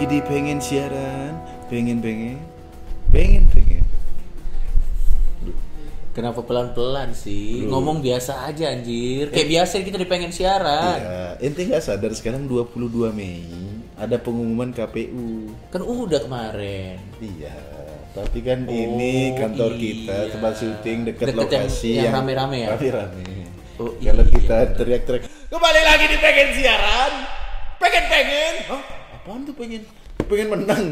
lagi di pengen siaran, pengen pengen, pengen pengen. Kenapa pelan-pelan sih? Bro. Ngomong biasa aja anjir. Kayak biasa kita dipengen siaran. Iya, ente nggak sadar sekarang 22 Mei ada pengumuman KPU. Kan udah kemarin. Iya, tapi kan Oh, ini kantor kita iya. tempat syuting dekat lokasi yang rame-rame ya? Rame-rame. Oh, Kalau iya. kita teriak-teriak, kembali lagi di pengen siaran, pengen pengen. Hah? Apaan tuh pengen? Pengen menang.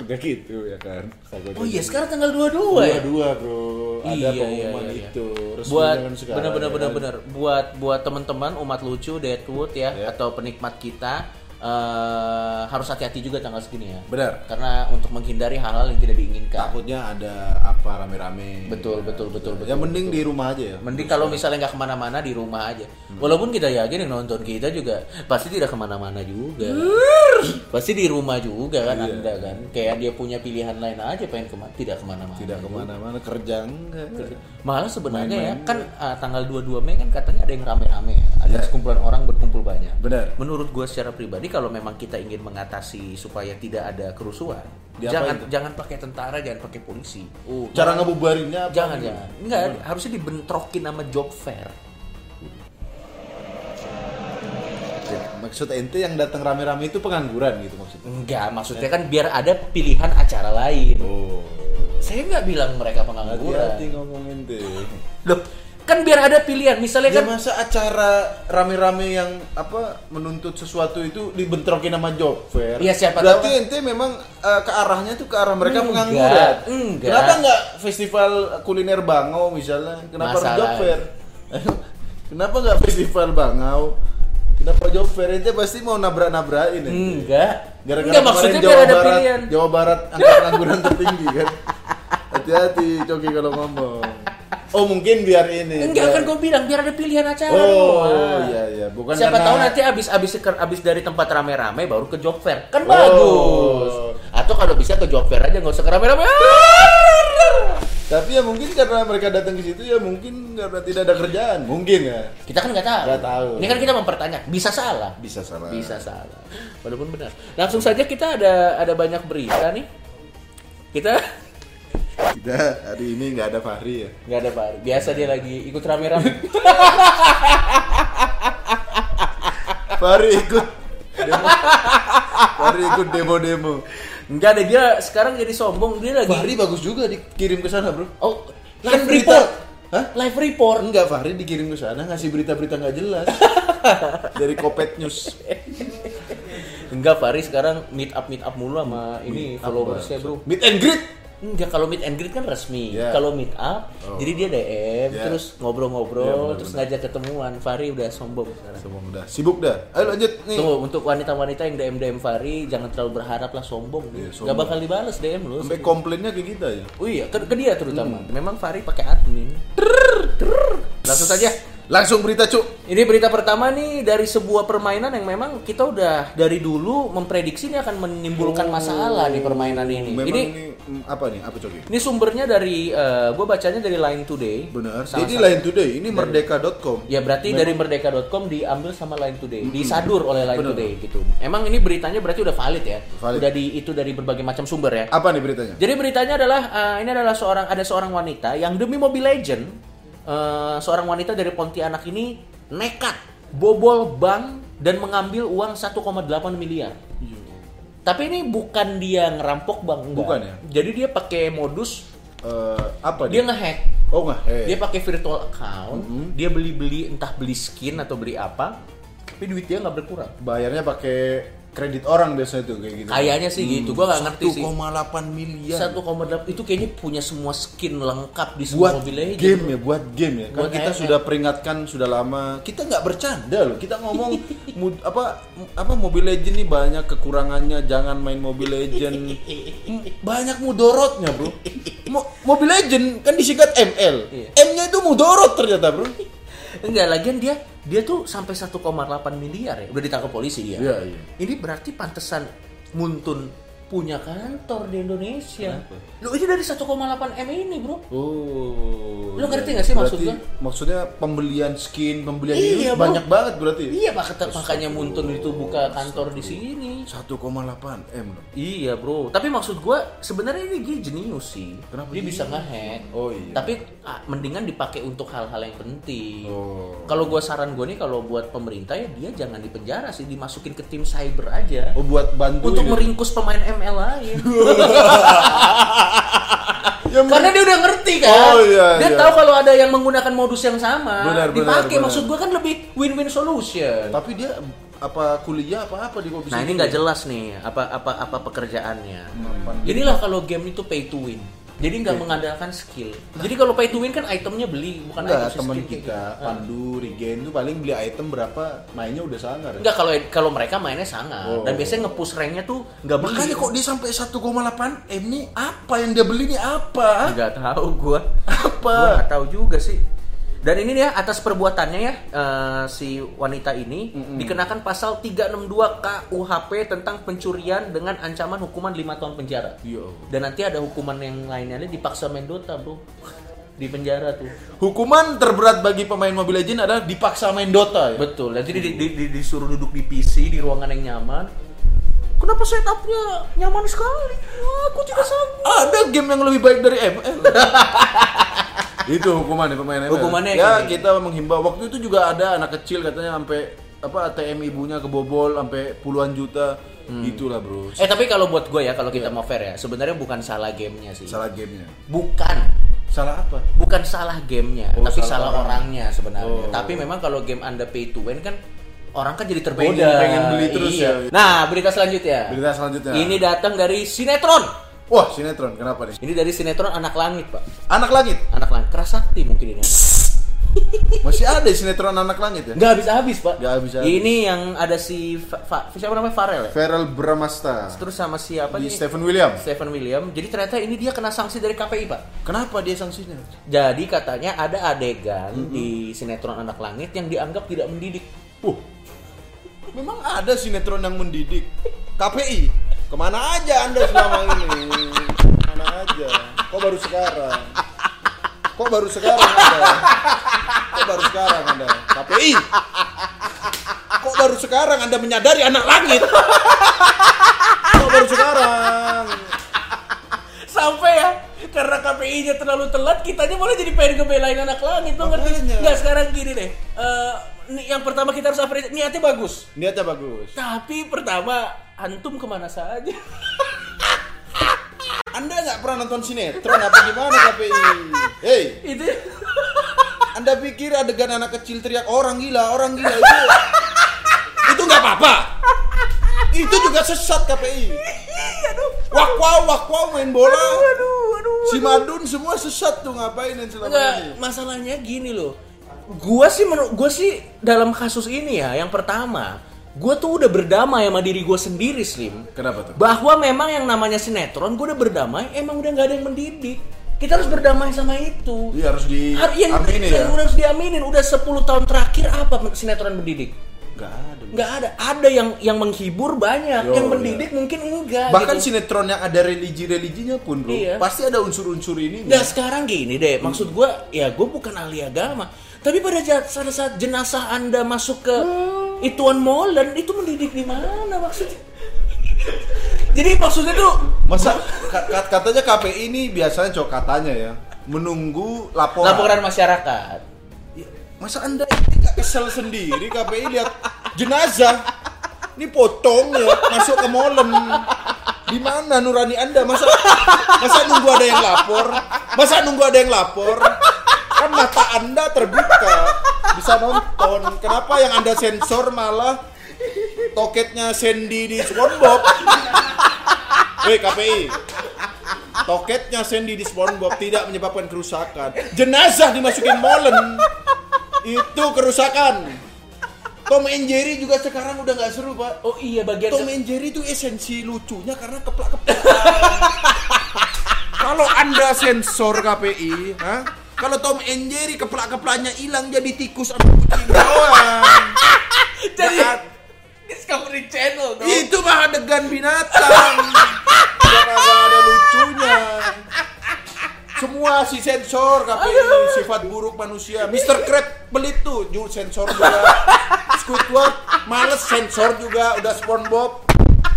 Kayak gitu ya kan. Takutnya Oh iya, sekarang tanggal 22 ya? dua bro ada Iya, pengumuman iya, iya. itu Resminya buat kan benar benar ya benar kan? benar buat buat teman-teman umat lucu Deadwood ya Ya. atau penikmat kita eh, harus hati-hati juga tanggal segini ya. Benar. Karena untuk menghindari hal-hal yang tidak diinginkan. Takutnya ada apa rame-rame. Betul Ya. betul betul betul ya mending di rumah aja ya. Mending kalau misalnya nggak ke mana-mana di rumah aja. Walaupun kita yakin yang nonton kita juga pasti tidak ke mana-mana juga pasti di rumah juga kan Iya. anda kan kayak dia punya pilihan lain aja pengen ke mana tidak ke mana-mana tidak ke mana-mana kerja enggak Malah sebenarnya ya kan uh, tanggal 22 Mei kan katanya ada yang rame-rame ya. Ada Ya. sekumpulan orang berkumpul banyak. Benar. Menurut gue secara pribadi kalau memang kita ingin mengatasi supaya tidak ada kerusuhan, Diapain jangan jangan pakai tentara, jangan pakai polisi. Oh, cara ngebubarinnya apa jangan jangan. Enggak, harusnya dibentrokin sama job fair. Maksud ente yang datang rame-rame itu pengangguran gitu maksudnya Enggak, maksudnya kan biar ada pilihan acara lain. oh Saya nggak bilang mereka hati-hati pengangguran. ngomong ente Loh, kan biar ada pilihan. Misalnya ya kan masa acara rame-rame yang apa menuntut sesuatu itu dibentrokin sama job fair Iya, siapa berarti tahu kan- ente memang eh, ke arahnya tuh ke arah mereka Enggak, pengangguran enggak. kenapa nggak festival kuliner bangau misalnya kenapa Masalah. job fair kenapa nggak festival bangau kenapa job fair ente pasti mau nabrak-nabrakin ente. enggak. Gara-gara enggak maksudnya Jawa biar ada Barat, pilihan. Jawa Barat angka pengangguran tertinggi kan. Hati-hati Coki kalau ngomong. Oh mungkin biar ini. Enggak biar- kan gue bilang biar ada pilihan acara. Oh iya iya bukan Siapa karena- tahu nanti abis abis abis dari tempat rame-rame baru ke job fair kan Oh. bagus. Atau kalau bisa ke job fair aja nggak usah ke rame-rame. Tapi ya mungkin karena mereka datang ke situ ya mungkin karena tidak ada kerjaan. Mungkin ya. Kita kan nggak tahu. Nggak tahu. Ini kan kita mempertanyakan. Bisa salah. Bisa salah. Bisa salah. Walaupun benar. Langsung saja kita ada ada banyak berita nih. Kita Kita hari ini nggak ada Fahri ya. nggak ada Pak. Biasa dia lagi ikut rame-rame. Fahri ikut demo. Fahri ikut demo-demo. Enggak ada dia sekarang jadi sombong dia lagi. Fahri bagus juga dikirim ke sana, Bro. Oh, Kan live berita- report. Hah? Live report. Enggak, Fahri dikirim ke sana ngasih berita-berita nggak jelas. Dari Kopet News. Enggak, Fahri sekarang meet up meet up mulu sama ini followersnya bro. Meet and greet. Enggak, kalau meet and greet kan resmi. Ya. Kalau meet up, Oh. jadi dia DM, Ya. terus ngobrol-ngobrol, benar, terus benar. ngajak ketemuan. Fahri udah sombong sekarang. Semua udah sibuk dah. Ayo lanjut nih. Tuh, untuk wanita-wanita yang DM DM Fahri, jangan terlalu berharap lah sombong. Gak sombong. bakal dibales DM lu. Sampai komplainnya kayak kita ya. Oh iya, ke, ke dia terutama. Hmm. Memang Fahri pakai admin. Trrr, trrr. Langsung saja. Langsung berita cuk. Ini berita pertama nih dari sebuah permainan yang memang kita udah dari dulu memprediksi ini akan menimbulkan masalah di permainan ini. Memang ini ini, mm, apa nih? Apa coki? ini sumbernya dari gue bacanya dari Line Today. Benar. Jadi Line Today ini merdeka.com. Ya berarti dari merdeka.com diambil sama Line Today, disadur oleh Line Benar. Today gitu. Emang ini beritanya berarti udah valid ya? Valid. Udah di itu dari berbagai macam sumber ya. Apa nih beritanya? Jadi beritanya adalah eh, ini adalah seorang ada seorang wanita yang demi Mobile Legend eh, seorang wanita dari Pontianak ini nekat bobol bank dan mengambil uang 1,8 miliar. Tapi ini bukan dia ngerampok bank, enggak. Bukan ya? Jadi dia pakai modus Eh, apa dia dia? ngehack. Oh? Eh. Dia pakai virtual account, Mm-hmm. dia beli-beli entah beli skin atau beli apa, tapi duit dia nggak berkurang. Bayarnya pakai kredit orang biasanya tuh kayak gitu. Kayaknya sih gitu, gua nggak ngerti sih. 1,8 miliar. 1,8 itu kayaknya punya semua skin lengkap di semua buat Mobile Legends. game ya, buat game ya. Kan Buat kita sudah peringatkan sudah lama. Kita nggak bercanda loh. Kita ngomong mud- apa apa Mobile Legend nih banyak kekurangannya. Jangan main Mobile Legend. Banyak mudorotnya, Bro. Mo- Mobile Legend kan disingkat ML. Iya. M-nya itu mudorot ternyata, Bro. Enggak, lagian dia dia tuh sampai 1,8 miliar ya. Udah ditangkap polisi dia. Iya, iya. Ini berarti pantesan Muntun punya kantor di Indonesia. Kenapa? Lu ini dari 1,8 M ini, Bro. Oh. Lu ngerti nggak sih maksud Berarti gua? Maksudnya pembelian skin, pembelian Iya, ini banyak banget berarti. Iya, makanya makanya Muntun itu buka kantor di sini. 1,8 M. Iya, Bro. Tapi maksud gua sebenarnya ini dia jenius sih. Kenapa dia jenius? bisa ngehack. Oh, iya. Tapi ah, mendingan dipakai untuk hal-hal yang penting. Oh. Kalau gua saran gua nih kalau buat pemerintah ya dia jangan di penjara sih, dimasukin ke tim cyber aja. Oh buat bantu untuk ini. meringkus pemain ML lain. Ya, Karena dia udah ngerti kan. Oh, iya, dia iya. tahu kalau ada yang menggunakan modus yang sama. Benar, dipakai benar. maksud gua kan lebih win-win solution. Tapi dia apa kuliah apa apa di bisa Nah, ini gitu? nggak jelas nih apa apa apa pekerjaannya. Mapan. Inilah kalau game itu pay to win. Jadi nggak mengandalkan skill. Jadi kalau pay to win kan itemnya beli, bukan Enggak, item teman skill. kita, Pandu, Regen tuh paling beli item berapa, mainnya udah sangar. Enggak kalau kalau mereka mainnya sangat Oh. dan biasanya nge-push ranknya tuh nggak beli. Makanya kok dia sampai 1,8 M nih apa yang dia beli nih apa? Nggak tahu gua. Apa? Gua nggak tahu juga sih. Dan ini dia atas perbuatannya ya eh, si wanita ini dikenakan pasal 362 KUHP tentang pencurian dengan ancaman hukuman 5 tahun penjara. Iya. Dan nanti ada hukuman yang lainnya nih dipaksa main Dota, Bro. Di penjara tuh. Hukuman terberat bagi pemain Mobile Legends adalah dipaksa main Dota ya. Betul. Nanti di, di- di- disuruh duduk di PC di ruangan yang nyaman. Kenapa setupnya nyaman sekali? Aku tidak sanggup. Ada game yang lebih baik dari ML. itu hukumannya pemain ML. Hukumannya ya gini. kita menghimbau waktu itu juga ada anak kecil katanya sampai apa ATM ibunya kebobol sampai puluhan juta. Itulah bro. Eh tapi kalau buat gue ya, kalau kita mau fair ya, sebenarnya bukan salah gamenya sih. Salah gamenya. Bukan, Salah apa? bukan salah gamenya, Oh, tapi salah salah, orang. orangnya sebenarnya. Oh. Tapi memang kalau game anda pay to win kan orang kan jadi tergoda. Pengen- pengen beli terus Iya. ya. Nah berita selanjutnya. Berita selanjutnya. Ini datang dari sinetron. Wah sinetron kenapa nih? Ini dari sinetron Anak Langit pak. Anak Langit. Anak Langit Kerasakti mungkin ini. anak. Masih ada sinetron Anak Langit ya? Nggak habis habis pak. Nggak habis-habis. Ini yang ada si Fa- Fa- siapa namanya Farel ya. Feral Bramasta. Terus sama siapa Di nih? Stephen William. Stephen William. Jadi ternyata ini dia kena sanksi dari KPI pak. Kenapa dia sanksinya? Jadi katanya ada adegan di sinetron Anak Langit yang dianggap tidak mendidik. Uh, memang ada sinetron yang mendidik. KPI, ke mana aja anda selama ini? Ke mana aja? Kok baru sekarang? Kok baru sekarang anda? Kok baru sekarang anda? KPI, kok baru sekarang anda menyadari anak langit? Kok baru sekarang? Sampai ya karena KPI-nya terlalu telat, kitanya malah jadi pengen ngebelain anak langit tuh ngerti? Nggak sekarang gini deh. Eh, nih, yang pertama kita harus apresiasi niatnya bagus. Niatnya bagus. Tapi pertama antum ke mana saja? Anda nggak pernah nonton sinetron apa gimana KPI? Hei, Itu Anda pikir adegan anak kecil teriak orang gila, orang gila itu itu nggak apa-apa. Itu juga sesat KPI. Wow, wak wow main bola. aduh, aduh. Si Madun semua sesat tuh ngapain yang selama Enggak, ini? masalahnya gini loh. Gua sih menurut gua sih dalam kasus ini ya, yang pertama, gua tuh udah berdamai sama diri gua sendiri, Slim. Kenapa tuh? Bahwa memang yang namanya sinetron, gua udah berdamai, emang udah nggak ada yang mendidik. Kita harus berdamai sama itu. Iya harus di Har- yang, amini yang ya. udah harus diaminin. Udah 10 tahun terakhir apa sinetron mendidik? Nggak ada. Nggak ada. Ada yang yang menghibur banyak, Yo, yang iya. mendidik mungkin enggak. Bahkan gitu. sinetron yang ada religi-religinya pun, Bro. Iya. Pasti ada unsur-unsur ini. Nggak sekarang gini deh, maksud gua ya gue bukan ahli agama, tapi pada saat, pada saat jenazah anda masuk ke ituan molen itu mendidik di mana maksudnya? Jadi maksudnya tuh Masa ka- ka- katanya KPI ini biasanya cok katanya ya menunggu laporan. laporan masyarakat. Ya, Masa anda ini nggak kesel sendiri KPI lihat jenazah ini potong ya masuk ke molen di mana nurani anda masa masa nunggu ada yang lapor masa nunggu ada yang lapor kan mata anda terbuka bisa nonton kenapa yang anda sensor malah toketnya Sandy di SpongeBob Hei KPI Toketnya Sandy di SpongeBob tidak menyebabkan kerusakan. Jenazah dimasukin molen. Itu kerusakan. Tom and Jerry juga sekarang udah nggak seru, Pak. Oh iya bagian Tom and Jerry itu esensi lucunya karena keplak-keplak. Kalau Anda sensor KPI, ha? Kalau Tom and Jerry keplak-keplaknya hilang jadi tikus atau kucing doang. jadi Saat... Discovery Channel dong. Itu mah adegan binatang. Gak ada lucunya. Semua si sensor tapi sifat buruk manusia. Mr. Crab belit tuh, jul sensor juga. Squidward males sensor juga, udah SpongeBob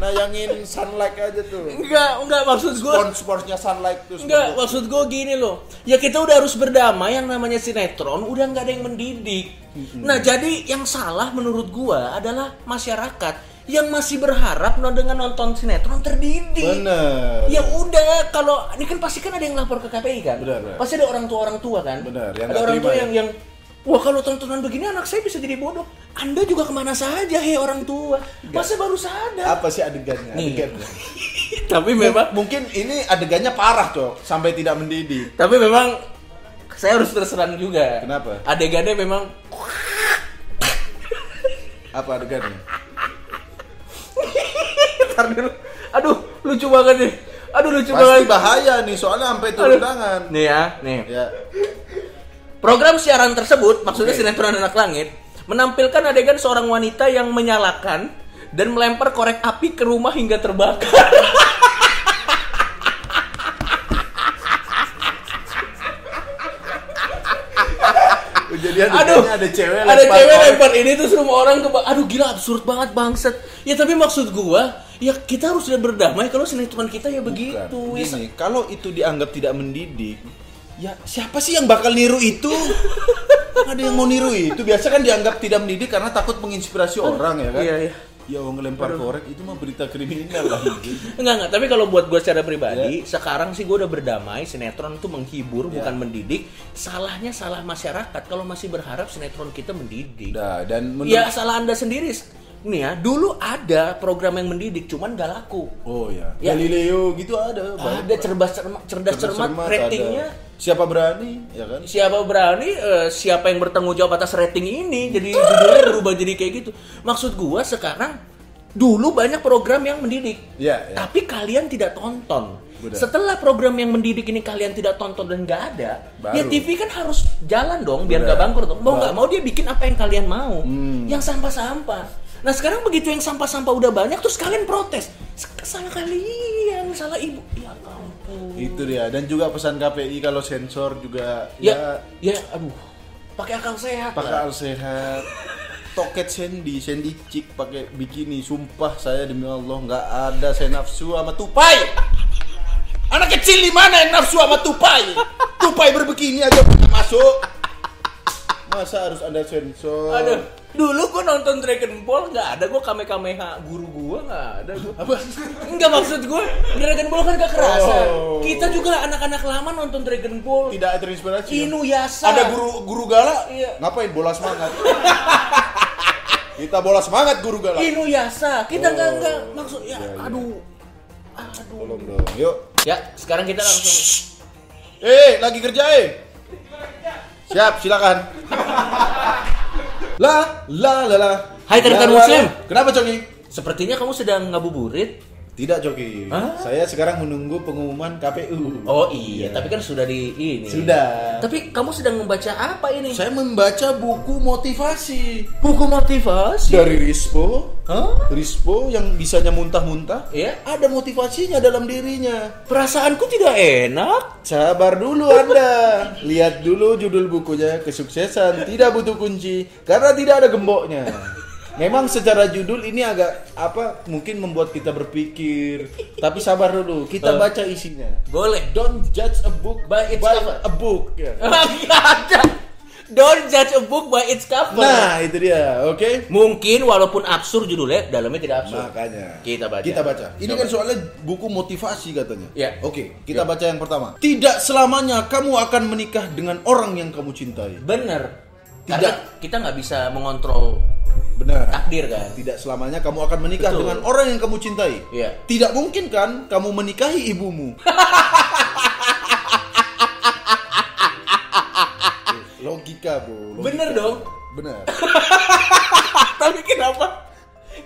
Nayangin sunlight aja tuh. Enggak, enggak maksud gue Spons sportsnya sunlight tuh. Enggak, maksud gue gini loh. Ya kita udah harus berdamai yang namanya sinetron udah nggak ada yang mendidik. Nah, jadi yang salah menurut gua adalah masyarakat yang masih berharap no, dengan nonton sinetron terdidik. Bener. Ya udah, kalau ini kan pasti kan ada yang lapor ke KPI kan? Benar. Pasti ada orang tua orang tua kan? Benar, yang ada orang tua yang yang wah kalau tontonan begini anak saya bisa jadi bodoh. Anda juga ke mana saja hei orang tua? Masa baru sadar? Apa sih adegannya? Adegannya. Tapi memang Mungkin ini adegannya parah, Cok, sampai tidak mendidik. Tapi memang saya harus terserang juga. Kenapa? Adegannya memang Apa adegannya? Ntar dulu. Aduh, lucu banget nih. Aduh, lucu Pasti banget. bahaya nih, soalnya sampai turun Aduh. tangan. Nih ya, nih. Ya. Program siaran tersebut, maksudnya Oke. sinetron anak langit, menampilkan adegan seorang wanita yang menyalakan dan melempar korek api ke rumah hingga terbakar. Jadi Aduh, adegannya ada cewek ada lempar cewek lempar ini tuh semua orang ke aduh gila absurd banget bangset. Ya tapi maksud gua, ya kita harus sudah berdamai kalau sinetron kita ya begitu. Bukan. Ya, kalau itu dianggap tidak mendidik, ya siapa sih yang bakal niru itu? ada yang mau niru itu. Biasa kan dianggap tidak mendidik karena takut menginspirasi orang ya kan? Iya, iya. Ya orang ngelempar korek itu mah berita kriminal lah. Enggak enggak, tapi kalau buat gue secara pribadi, Ya. sekarang sih gue udah berdamai, sinetron itu menghibur bukan mendidik. Salahnya salah masyarakat kalau masih berharap sinetron kita mendidik. Nah, dan menurut Ya salah anda sendiri. Nih ya, dulu ada program yang mendidik, cuman gak laku. Oh ya. Ya. Galileo gitu ada. Ada cerdas cermat, cerdas cermat, cermat, ratingnya. ada. Siapa berani, ya kan? Siapa berani, eh, siapa yang bertanggung jawab atas rating ini? Jadi judulnya berubah jadi kayak gitu. Maksud gua sekarang dulu banyak program yang mendidik, Iya, iya. tapi kalian tidak tonton. Benar. Setelah program yang mendidik ini kalian tidak tonton dan nggak ada, Baru. ya TV kan harus jalan dong biar nggak bangkrut. Mau nggak mau dia bikin apa yang kalian mau, Hmm. yang sampah-sampah. Nah sekarang begitu yang sampah-sampah udah banyak, terus kalian protes. Salah kalian, salah ibu. Ya ampun. Itu dia. Dan juga pesan KPI kalau sensor juga Ya, ya, ya, aduh. Pakai akal sehat. pakai lah. al sehat. Toket Sandy, Sandy Chick pakai bikini. Sumpah saya demi Allah nggak ada saya nafsu sama tupai. Anak kecil di mana yang nafsu sama tupai? Tupai berbikini aja masuk. Masa harus ada sensor? Aduh, dulu gua nonton Dragon Ball nggak ada gua kame kameha guru gua nggak ada gua. Apa? Enggak maksud gua Dragon Ball kan gak kerasa. Oh. Kita juga anak-anak lama nonton Dragon Ball. Tidak terinspirasi. ya? Inuyasha. Ada guru guru gala? Iya. Ngapain bola semangat? Kita bola semangat guru gala. Inuyasha. Kita nggak Oh. nggak maksud ya. Iya. Aduh. Aduh. Tolong dong. Yuk. Ya, sekarang kita langsung. Eh, lagi kerja eh. Siap, silakan. Lah, lah, lah, lah. Hai, rekan Muslim. Kenapa, Coki? Sepertinya kamu sedang ngabuburit. Tidak, Coki. Hah? Saya sekarang menunggu pengumuman KPU. Oh iya, tapi kan sudah di ini. Sudah. Tapi kamu sedang membaca apa ini? Saya membaca buku motivasi Buku motivasi. dari Rispo. Hah? Rispo yang bisanya muntah-muntah. Iya. Ada motivasinya dalam dirinya. Perasaanku tidak enak. Sabar dulu Anda. Lihat dulu judul bukunya Kesuksesan Tidak Butuh Kunci karena tidak ada gemboknya. Memang secara judul ini agak apa mungkin membuat kita berpikir. Tapi sabar dulu, kita Eh. baca isinya. Boleh. Don't judge a book By its cover. a book. Ya. Ada. Don't judge a book by its cover. Nah, itu dia. Oke. Mungkin walaupun absurd judulnya, dalamnya tidak absurd. Makanya Kita baca. Kita baca. Ini Coba. kan soalnya buku motivasi katanya. Ya. Oke, kita baca yang pertama. Tidak selamanya kamu akan menikah dengan orang yang kamu cintai. Bener. Tidak. Karena kita nggak bisa mengontrol Benar. takdir kan. Tidak selamanya kamu akan menikah Betul. dengan orang yang kamu cintai. Iya. Tidak mungkin kan kamu menikahi ibumu. Logika, Bro. Logika. Bener dong. Benar. Tapi kenapa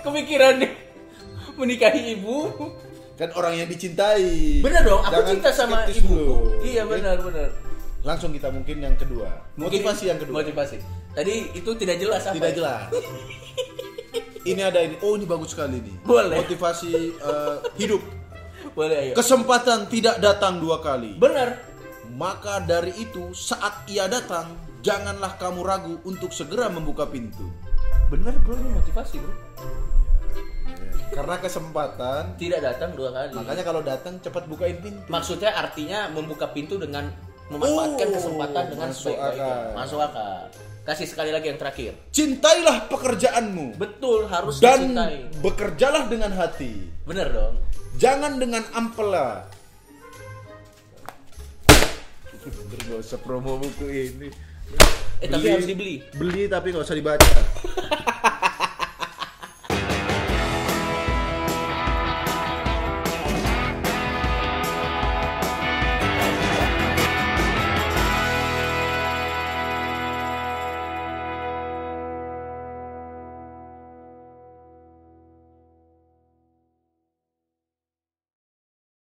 kepikiran nih menikahi ibu? Kan orang yang dicintai. Bener dong. Aku Jangan cinta sama ibu. dulu. Iya benar benar. Langsung kita mungkin yang kedua. Mungkin- Motivasi yang kedua. Motivasi. Tadi itu tidak jelas apa. Tidak ya? jelas. ini ada ini. Oh, ini bagus sekali nih. Boleh. Motivasi eh, hidup. Boleh ayo. Kesempatan tidak datang dua kali. Benar. maka dari itu saat ia datang, janganlah kamu ragu untuk segera membuka pintu. Bener bro, ini motivasi bro. Karena kesempatan, Tidak datang dua kali. makanya kalau datang cepat bukain pintu. Maksudnya artinya membuka pintu dengan memanfaatkan Oh, kesempatan dengan sebaik-baiknya. akal. Masuk akal. Kasih sekali lagi yang terakhir. Cintailah pekerjaanmu Betul, harus dan dicintai. bekerjalah dengan hati. Bener dong. Jangan dengan ampela. Gak usah promo buku ini. Eh tapi Beli- harus dibeli. Beli tapi nggak usah dibaca.